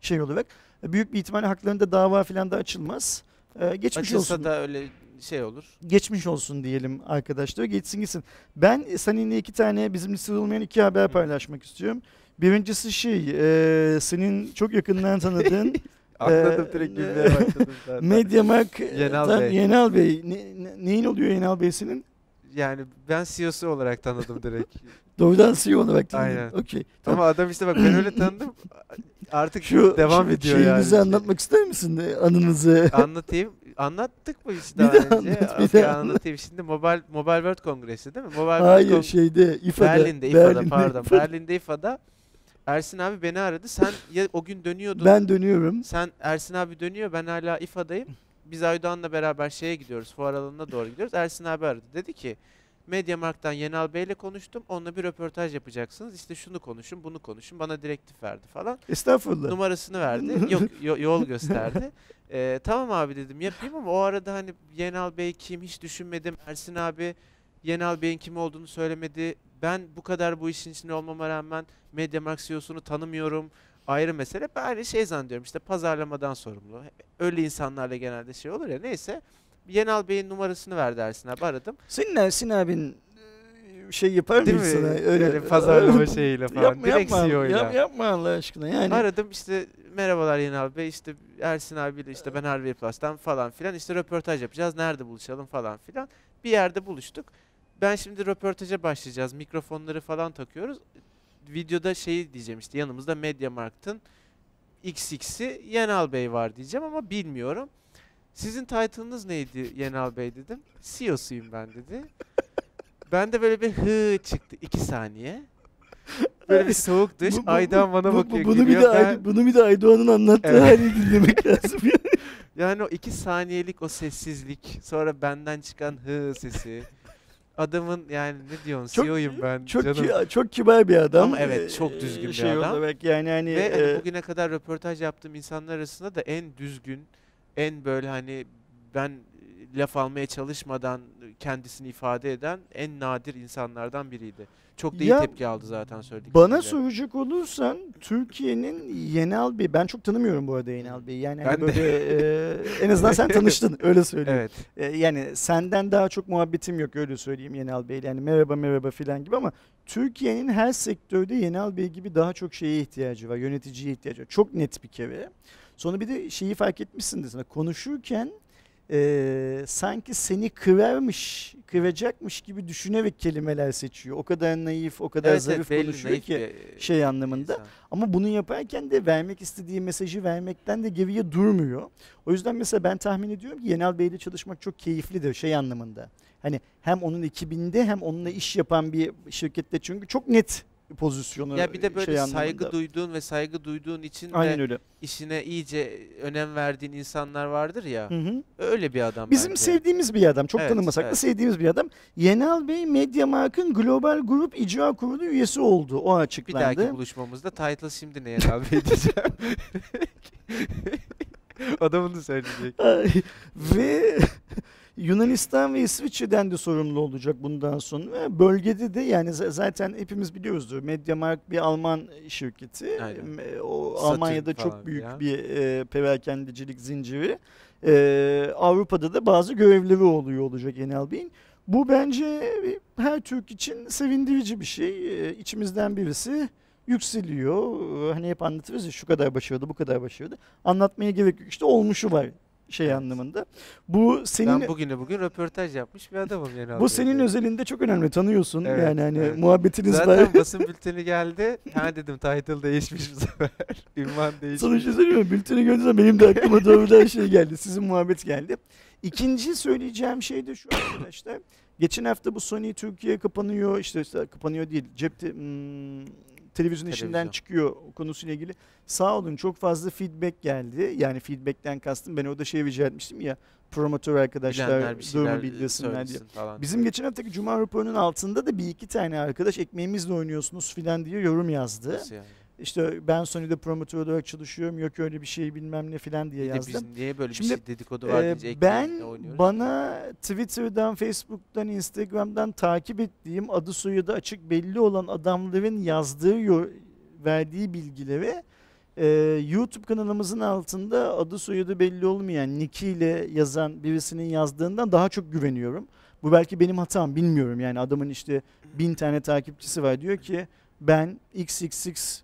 şey olarak. E, Büyük bir ihtimalle haklarında dava falan da açılmaz. E, geçmiş olsun açılsa da öyle şey olur. geçmiş olsun diyelim arkadaşlar. Geçsin gitsin. Ben seninle iki tane bizim listede olmayan iki haber paylaşmak istiyorum. Birincisi şey, e, senin çok yakından tanıdığın Anladım Ee, direkt gülmeye başladım zaten. Mediamarkt Yenal Bey. Yenal Bey. Ne, ne- neyin oluyor Yenal Bey senin? Yani ben CEO'su olarak tanıdım direkt. Doğrudan CEO olarak tanıdın. Aynen. Okey. Tamam. Ama adam işte bak ben öyle tanıdım. Artık Şu devam ediyor şeyinizi yani. anlatmak ister misin e, anınızı? Anlatayım. Anlattık mı Bir daha daha önce? anlat, bir anlat. anlatayım. Şimdi Mobile Mobile World Kongresi değil mi? Mobile World Hayır Con- şeyde İFA'da. Berlin'de, İFA'da Berlin'de, pardon. İFA'da. Berlin'de İFA'da Ersin abi beni aradı. Sen ya o gün dönüyordun. Ben dönüyorum. Sen Ersin abi dönüyor. Ben hala İFA'dayım. Biz Aydoğan'la beraber şeye gidiyoruz. Fuar alanına doğru gidiyoruz. Ersin abi aradı. Dedi ki Mediamarkt'tan Yenal Bey'le konuştum. Onunla bir röportaj yapacaksınız. İşte şunu konuşun, bunu konuşun. Bana direktif verdi falan. Estağfurullah. Numarasını verdi. Yok yo- yol gösterdi. Ee, tamam abi dedim yapayım ama o arada hani Yenal Bey kim hiç düşünmedim. Ersin abi Yenal Bey'in kim olduğunu söylemedi. Ben bu kadar bu işin içinde olmama rağmen Mediamarkt CEO'sunu tanımıyorum. Ayrı mesele. Ben şey zannediyorum işte pazarlamadan sorumlu. Öyle insanlarla genelde şey olur ya neyse. Yenal Bey'in numarasını verdi Ersin abi aradım. Senin Ersin abin e, şey yapar Değil mi? sana? Öyle pazarlama şeyiyle falan. Yapma Direkt yapma. CEO'yla. Yap, yapma Allah aşkına. Yani Aradım işte merhabalar Yenal Bey işte Ersin abiyle işte ben Harvey Plus'tan falan filan işte röportaj yapacağız. Nerede buluşalım falan filan. Bir yerde buluştuk. Ben şimdi röportaja başlayacağız. Mikrofonları falan takıyoruz. Videoda şeyi diyeceğim işte yanımızda Mediamarkt'ın XX'i Yenal Bey var diyeceğim ama bilmiyorum. Sizin title'ınız neydi Yenal Bey dedim. CEO'suyum ben dedi. Ben de böyle bir hı çıktı iki saniye. Böyle bir soğuk dış. Bu- bu- Aydan bana bu- bu- bakıyor. bunu bir de Ben- Ay- bunu bir de Aydoğan'ın anlattığı Evet. hali dinlemek lazım. Yani o iki saniyelik o sessizlik, sonra benden çıkan hı sesi. Adamın yani ne diyorsun? Çok- CEO'yum ben çok canım. ki- çok kibar bir adam. Ama evet, çok Ee, düzgün bir şey adam. Olarak yani hani Ve hani e, bugüne kadar röportaj yaptığım insanlar arasında da en düzgün, en böyle hani ben laf almaya çalışmadan kendisini ifade eden en nadir insanlardan biriydi. Çok da iyi Ya, tepki aldı zaten söyledik. Bana soracak olursan Türkiye'nin Yenal Bey, ben çok tanımıyorum bu arada Yenal Bey'i. Yani hani de. böyle e, en azından sen tanıştın öyle söyleyeyim. Evet. E, yani senden daha çok muhabbetim yok öyle söyleyeyim Yenal Bey'le. Yani merhaba merhaba filan gibi ama Türkiye'nin her sektörde Yenal Bey gibi daha çok şeye ihtiyacı var. Yöneticiye ihtiyacı var. Çok net bir kere. Sonra bir de şeyi fark etmişsindir sana. Konuşurken e, sanki seni kırarmış, kıracakmış gibi düşünerek kelimeler seçiyor. O kadar naif, o kadar Evet, zarif evet, belli, konuşuyor naif ki şey anlamında. insan. Ama bunu yaparken de vermek istediği mesajı vermekten de geriye durmuyor. O yüzden mesela ben tahmin ediyorum ki Yenal Bey'le çalışmak çok keyiflidir şey anlamında. Hani hem onun ekibinde hem onunla iş yapan bir şirkette çünkü çok net pozisyonu Ya bir de böyle şey saygı anlamında. duyduğun ve saygı duyduğun için Aynen de öyle. işine iyice önem verdiğin insanlar vardır ya. Hı hı. Öyle bir adam Bizim bence. sevdiğimiz bir adam. Çok Evet, tanımasak da evet. sevdiğimiz bir adam. Yenal Bey Mediamarkt'ın Global Grup İcra Kurulu üyesi oldu. O Bir açıklandı. dahaki buluşmamızda title şimdi ne Yenal Bey diyeceğim. o da bunu söyleyecek. Ay, ve Yunanistan ve İsviçre'den de sorumlu olacak bundan sonra. Bölgede de yani zaten hepimiz biliyoruzdur. Mediamarkt bir Alman şirketi. Aynen. O Satürn Almanya'da çok büyük ya. bir e, perakendecilik zinciri. E, Avrupa'da da bazı görevleri oluyor olacak Enel Bey'in. Bu bence her Türk için sevindirici bir şey. E, içimizden birisi yükseliyor. Hani hep anlatırız ya şu kadar başarılı, bu kadar başarılı. Anlatmaya gerek yok. İşte olmuşu var şey Evet. anlamında. Bu senin Ben bugüne bugün röportaj yapmış bir adamım Yenal bu senin diye. özelinde çok önemli tanıyorsun. Evet, yani hani evet. muhabbetiniz var. Zaten basın bülteni geldi. Ha dedim title değişmiş bu sefer. Ünvan değişmiş. Sana şey söyleyeyim mi? Bülteni gördüğüm zaman benim de aklıma doğrudan şey geldi. Sizin muhabbet geldi. İkinci söyleyeceğim şey de şu arkadaşlar. Geçen hafta bu Sony Türkiye kapanıyor. işte işte kapanıyor değil. Cepte hmm, televizyon işinden Televizyon. çıkıyor konusuyla ilgili. Sağ olun çok fazla feedback geldi. Yani feedbackten kastım ben orada şey rica etmiştim ya promotör arkadaşlar durumu bildirsinler diye. falan. Bizim geçen haftaki Cuma raporunun altında da bir iki tane arkadaş ekmeğimizle oynuyorsunuz filan diye yorum yazdı. Nasıl yani? İşte ben Sony'de promotör olarak çalışıyorum yok öyle bir şey bilmem ne filan diye Bir yazdım. biz niye böyle Şimdi, bir şey dedikodu var deyince ben bana Twitter'dan, Facebook'tan, Instagram'dan takip ettiğim adı soyadı açık belli olan adamların yazdığı, verdiği bilgileri e, YouTube kanalımızın altında adı soyadı belli olmayan Nicky ile yazan birisinin yazdığından daha çok güveniyorum. Bu belki benim hatam bilmiyorum yani adamın işte bin tane takipçisi var diyor ki ben XXX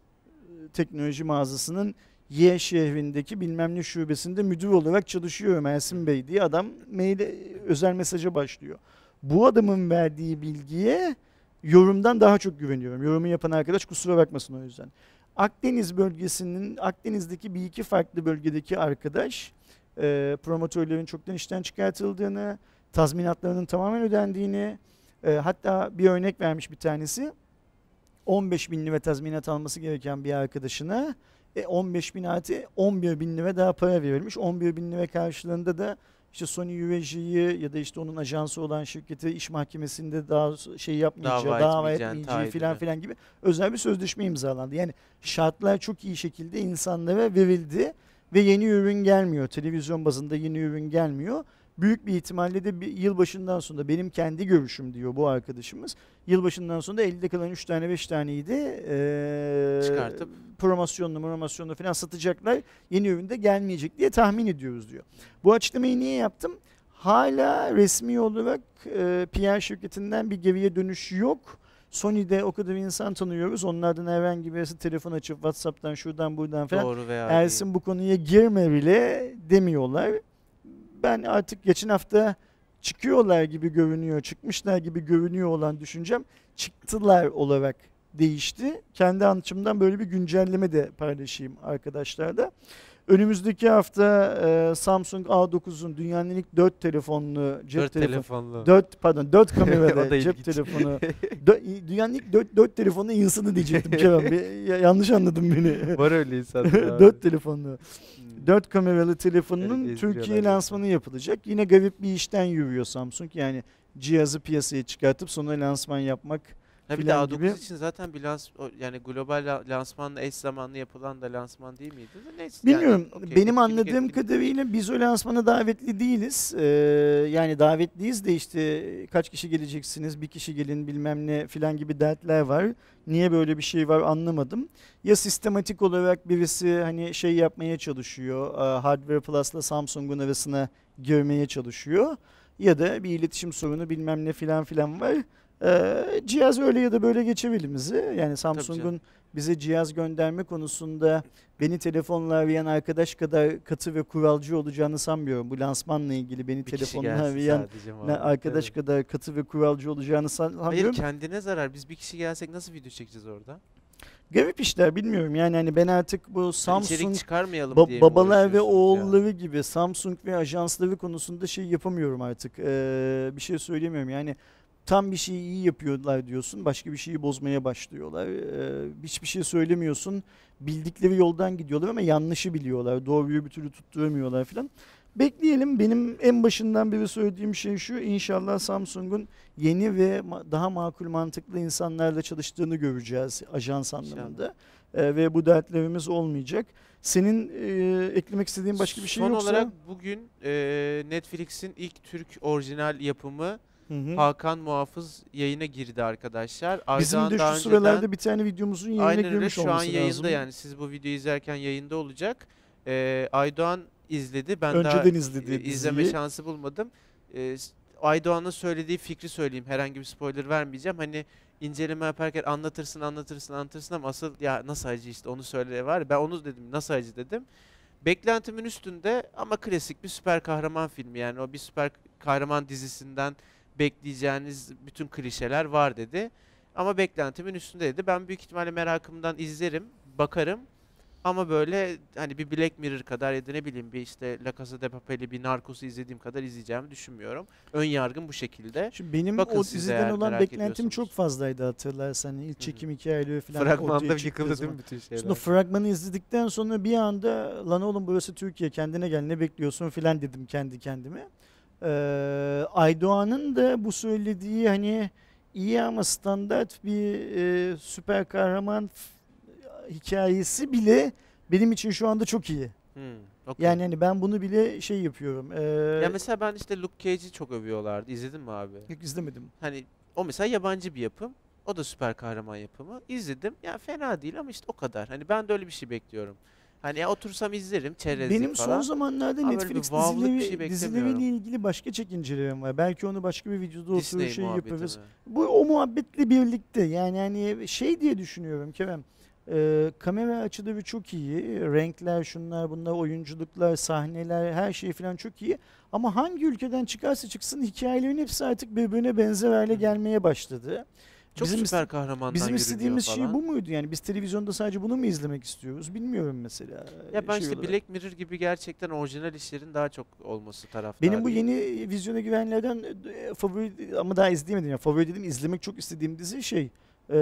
teknoloji mağazasının Y şehrindeki bilmem ne şubesinde müdür olarak çalışıyor Ersin Bey diye adam mail özel mesaja başlıyor. Bu adamın verdiği bilgiye yorumdan daha çok güveniyorum. Yorumu yapan arkadaş kusura bakmasın o yüzden. Akdeniz bölgesinin Akdeniz'deki bir iki farklı bölgedeki arkadaş e, promotörlerin çoktan işten çıkartıldığını, tazminatlarının tamamen ödendiğini, e, hatta bir örnek vermiş bir tanesi. 15 bin lira tazminat alması gereken bir arkadaşına e, 15 bin artı 11 bin lira daha para verilmiş. 11 bin lira karşılığında da işte Sony UVJ'yi ya da işte onun ajansı olan şirketi iş mahkemesinde daha şey yapmayacağı, Dava etmeyeceği filan filan gibi özel bir sözleşme imzalandı. Yani şartlar çok iyi şekilde insanlara verildi ve yeni ürün gelmiyor. Televizyon bazında yeni ürün gelmiyor. Büyük bir ihtimalle de bir yılbaşından sonra benim kendi görüşüm diyor bu arkadaşımız. Yılbaşından sonra elde kalan 3 tane 5 taneyi de eee Çıkartıp. promosyonlu promosyonlu falan satacaklar. Yeni ürün de gelmeyecek diye tahmin ediyoruz diyor. Bu açıklamayı niye yaptım? Hala resmi olarak e, PR şirketinden bir geriye dönüş yok. Sony'de o kadar insan tanıyoruz. Onlardan herhangi birisi telefon açıp WhatsApp'tan şuradan buradan falan Doğru veya Ersin bu konuya girme bile demiyorlar. Ben artık geçen hafta çıkıyorlar gibi görünüyor, çıkmışlar gibi görünüyor olan düşüncem çıktılar olarak değişti. Kendi anlatımdan böyle bir güncelleme de paylaşayım arkadaşlarla. Önümüzdeki hafta e, Samsung A9'un dünyanın ilk 4 telefonlu cep Dört telefonu telefonlu. 4 pardon 4 O kameralı cep telefonu. Dö- dünyanın ilk 4, 4 telefonu insanı diyecektim Kerem. Bir- ya- yanlış anladın beni. Var öyle abi. 4 telefonlu. Hmm. 4 kameralı telefonunun Evet, Türkiye lansmanı yapılacak. Yine garip bir işten yürüyor Samsung. Yani cihazı piyasaya çıkartıp sonra lansman yapmak. Ha bir de filan A9 gibi. için zaten bir lans yani global la- lansmanla eş zamanlı yapılan da lansman değil miydi? Neyse, Bilmiyorum. yani, okey, Benim anladığım etkinlik. kadarıyla biz o lansmana davetli değiliz. Ee, yani davetliyiz de işte kaç kişi geleceksiniz, bir kişi gelin bilmem ne filan gibi dertler var. Niye böyle bir şey var anlamadım. Ya sistematik olarak birisi hani şey yapmaya çalışıyor. e, Hardware Plus'la Samsung'un arasına girmeye çalışıyor. Ya da bir iletişim sorunu bilmem ne filan filan var. Ee, cihaz öyle ya da böyle geçer elimize. Yani Samsung'un bize cihaz gönderme konusunda beni telefonla arayan arkadaş kadar katı ve kuralcı olacağını sanmıyorum. Bu lansmanla ilgili beni Bir kişi telefonla gelsin arayan sadece arkadaş evet. kadar katı ve kuralcı olacağını san- Hayır sanmıyorum. kendine zarar. Biz bir kişi gelsek nasıl video çekeceğiz orada? Garip işler bilmiyorum. Yani hani ben artık bu Yani Samsung içerik çıkarmayalım ba- diye babalar ve oğulları gibi Samsung ve ajansları konusunda şey yapamıyorum artık. Ee, bir şey söylemiyorum. Yani tam bir şeyi iyi yapıyorlar diyorsun. Başka bir şeyi bozmaya başlıyorlar. Ee, hiçbir şey söylemiyorsun. Bildikleri yoldan gidiyorlar ama yanlışı biliyorlar. Doğruyu bir türlü tutturamıyorlar falan. Bekleyelim. Benim en başından beri söylediğim şey şu. İnşallah Samsung'un yeni ve daha makul mantıklı insanlarla çalıştığını göreceğiz ajans anlamında. Ee, ve bu dertlerimiz olmayacak. Senin e, eklemek istediğin başka bir şey Son yoksa? olarak bugün e, Netflix'in ilk Türk orijinal yapımı Hı hı. Hakan Muhafız yayına girdi arkadaşlar. Bizim Aydoğan de şu sıralarda önceden- bir tane videomuzun yayına Aynen öyle girmiş şu an yayında lazım. yani siz bu videoyu izlerken yayında olacak. Ee, Aydoğan izledi. Ben Önceden daha izledi e, izleme diziyi. şansı bulmadım. Ee, Aydoğan'ın söylediği fikri söyleyeyim. Herhangi bir spoiler vermeyeceğim. Hani inceleme yaparken anlatırsın anlatırsın anlatırsın ama asıl ya nasıl acı işte onu söyle var. ya, Ben onu dedim nasıl acı dedim. Beklentimin üstünde ama klasik bir süper kahraman filmi yani o bir süper kahraman dizisinden bekleyeceğiniz bütün klişeler var dedi. Ama beklentimin üstünde dedi. Ben büyük ihtimalle merakımdan izlerim, bakarım. Ama böyle hani bir Black Mirror kadar ya da ne bileyim bir işte La Casa de Papel'i bir Narcos'u izlediğim kadar izleyeceğimi düşünmüyorum. Ön yargım bu şekilde. Şimdi benim Bakın o diziden olan beklentim çok fazlaydı hatırlarsan. İlk çekim hikayeleri falan Fragmanda yıkıldı değil mi bütün şeyler? Sonra fragmanı izledikten sonra bir anda lan oğlum burası Türkiye kendine gel ne bekliyorsun filan dedim kendi kendime. Ee, Aydoğan'ın da bu söylediği hani iyi ama standart bir e, süper kahraman hikayesi bile benim için şu anda çok iyi. Hmm, okey. Yani hani ben bunu bile şey yapıyorum. Ee, ya mesela ben işte Luke Cage'i çok övüyorlardı. İzledin mi abi? yok izlemedim. Hani o mesela yabancı bir yapım. O da süper kahraman yapımı. İzledim. Ya fena değil ama işte o kadar. Hani ben de öyle bir şey bekliyorum. Hani otursam izlerim çerezlik Benim falan. son zamanlarda Ama böyle bir Netflix bir dizileri, şey dizileriyle ilgili başka çekincelerim var. Belki onu başka bir videoda Disney şey muhabbeti yaparız. mi? Bu o muhabbetle birlikte yani hani şey diye düşünüyorum Kerem. Ee, kamera açıları çok iyi. Renkler, şunlar, bunlar, oyunculuklar, sahneler, her şey falan çok iyi. Ama hangi ülkeden çıkarsa çıksın hikayelerin hepsi artık birbirine benzer hale gelmeye başladı. Çok Bizim süper kahramandan Bizim istediğimiz şey bu muydu? Yani biz televizyonda sadece bunu mu izlemek istiyoruz? Bilmiyorum mesela. Ya ben şey işte olarak. Black Mirror gibi gerçekten orijinal işlerin daha çok olması taraftarıyım. Benim bu yeni vizyona girenlerden e, favori ama daha izleyemedim. Yani favori dediğim izlemek çok istediğim dizi şey e,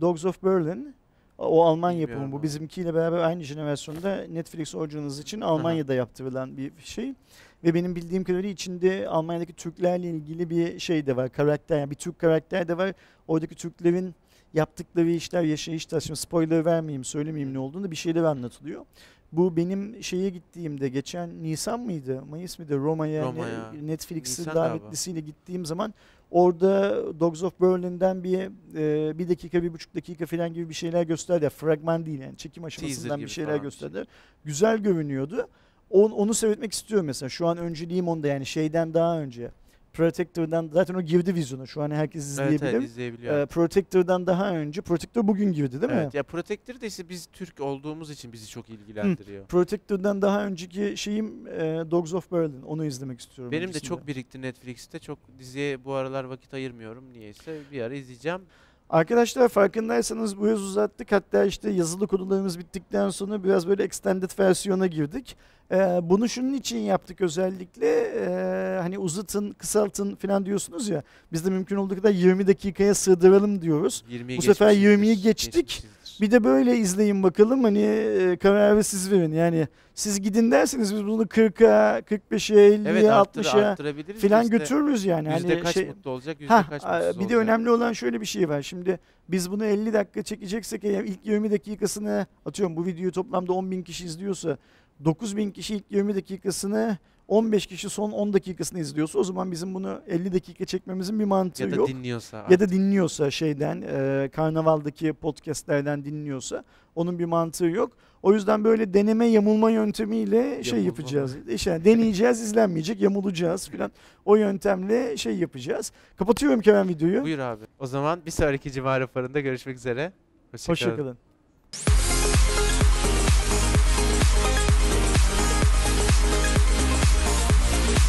Dogs of Berlin. O Alman Bilmiyorum yapımı bu. Bizimkiyle beraber aynı jenerasyonda Netflix Originals için Almanya'da yaptırılan bir şey. Ve benim bildiğim kadarıyla içinde Almanya'daki Türklerle ilgili bir şey de var. Karakter yani bir Türk karakter de var. Oradaki Türklerin yaptıkları işler, yaşayışlar. Şimdi spoiler vermeyeyim, söylemeyeyim ne olduğunu bir şeyler anlatılıyor. Bu benim şeye gittiğimde geçen Nisan mıydı? Mayıs mıydı? Roma'ya, Roma'ya. ne- Netflix'in Nisan galiba. davetlisiyle gittiğim zaman orada Dogs of Berlin'den bir e, bir dakika, bir buçuk dakika falan gibi bir şeyler gösterdi. Fragman değil yani çekim aşamasından bir şeyler şey. gösterdi. Güzel görünüyordu. On, onu seyretmek istiyorum mesela. Şu an önceliğim onda yani şeyden daha önce. Protector'dan zaten o girdi vizyona. Şu an herkes evet, izleyebilir. evet izleyebiliyor. Ee, Protector'dan daha önce. Protector bugün girdi değil mi? evet, ya Protector de işte biz Türk olduğumuz için bizi çok ilgilendiriyor. Protector'dan daha önceki şeyim e, Dogs of Berlin. Onu izlemek istiyorum. Benim de öncesinde. çok birikti Netflix'te. Çok diziye bu aralar vakit ayırmıyorum niyeyse. Bir ara izleyeceğim. Arkadaşlar farkındaysanız bu yaz uzattık. Hatta işte yazılı konularımız bittikten sonra biraz böyle extended versiyona girdik. Ee, bunu şunun için yaptık özellikle. Ee, hani uzatın, kısaltın falan diyorsunuz ya. Biz de mümkün olduğu kadar 20 dakikaya sığdıralım diyoruz. 20'yi Bu sefer geçmişizdir, 20'yi geçtik. geçmişizdir. Bir de böyle izleyin bakalım hani e, kararı siz verin. Yani siz gidin derseniz biz bunu 40'a, 45'e, 50'ye, Evet arttır, 60'a arttırabiliriz. falan götürürüz yani. Yüzde Hani kaç şey, mutlu olacak, yüzde Ha, kaç a- mutsuz bir de olacak. önemli olan şöyle bir şey var. Şimdi biz bunu 50 dakika çekeceksek eğer ilk 20 dakikasını atıyorum bu videoyu toplamda 10 bin kişi izliyorsa 9 bin kişi ilk 20 dakikasını 15 kişi son 10 dakikasını izliyorsa o zaman bizim bunu 50 dakika çekmemizin bir mantığı ya da yok. dinliyorsa. Ya artık. da dinliyorsa şeyden e, karnavaldaki podcastlerden dinliyorsa onun bir mantığı yok. O yüzden böyle deneme yamulma yöntemiyle şey Yamulma. yapacağız. İşte deneyeceğiz, izlenmeyecek, yamulacağız filan. O yöntemle şey yapacağız. Kapatıyorum Kerem videoyu. Buyur abi. O zaman bir sonraki Cima raporunda görüşmek üzere. Hoşçakalın. Hoşçakalın.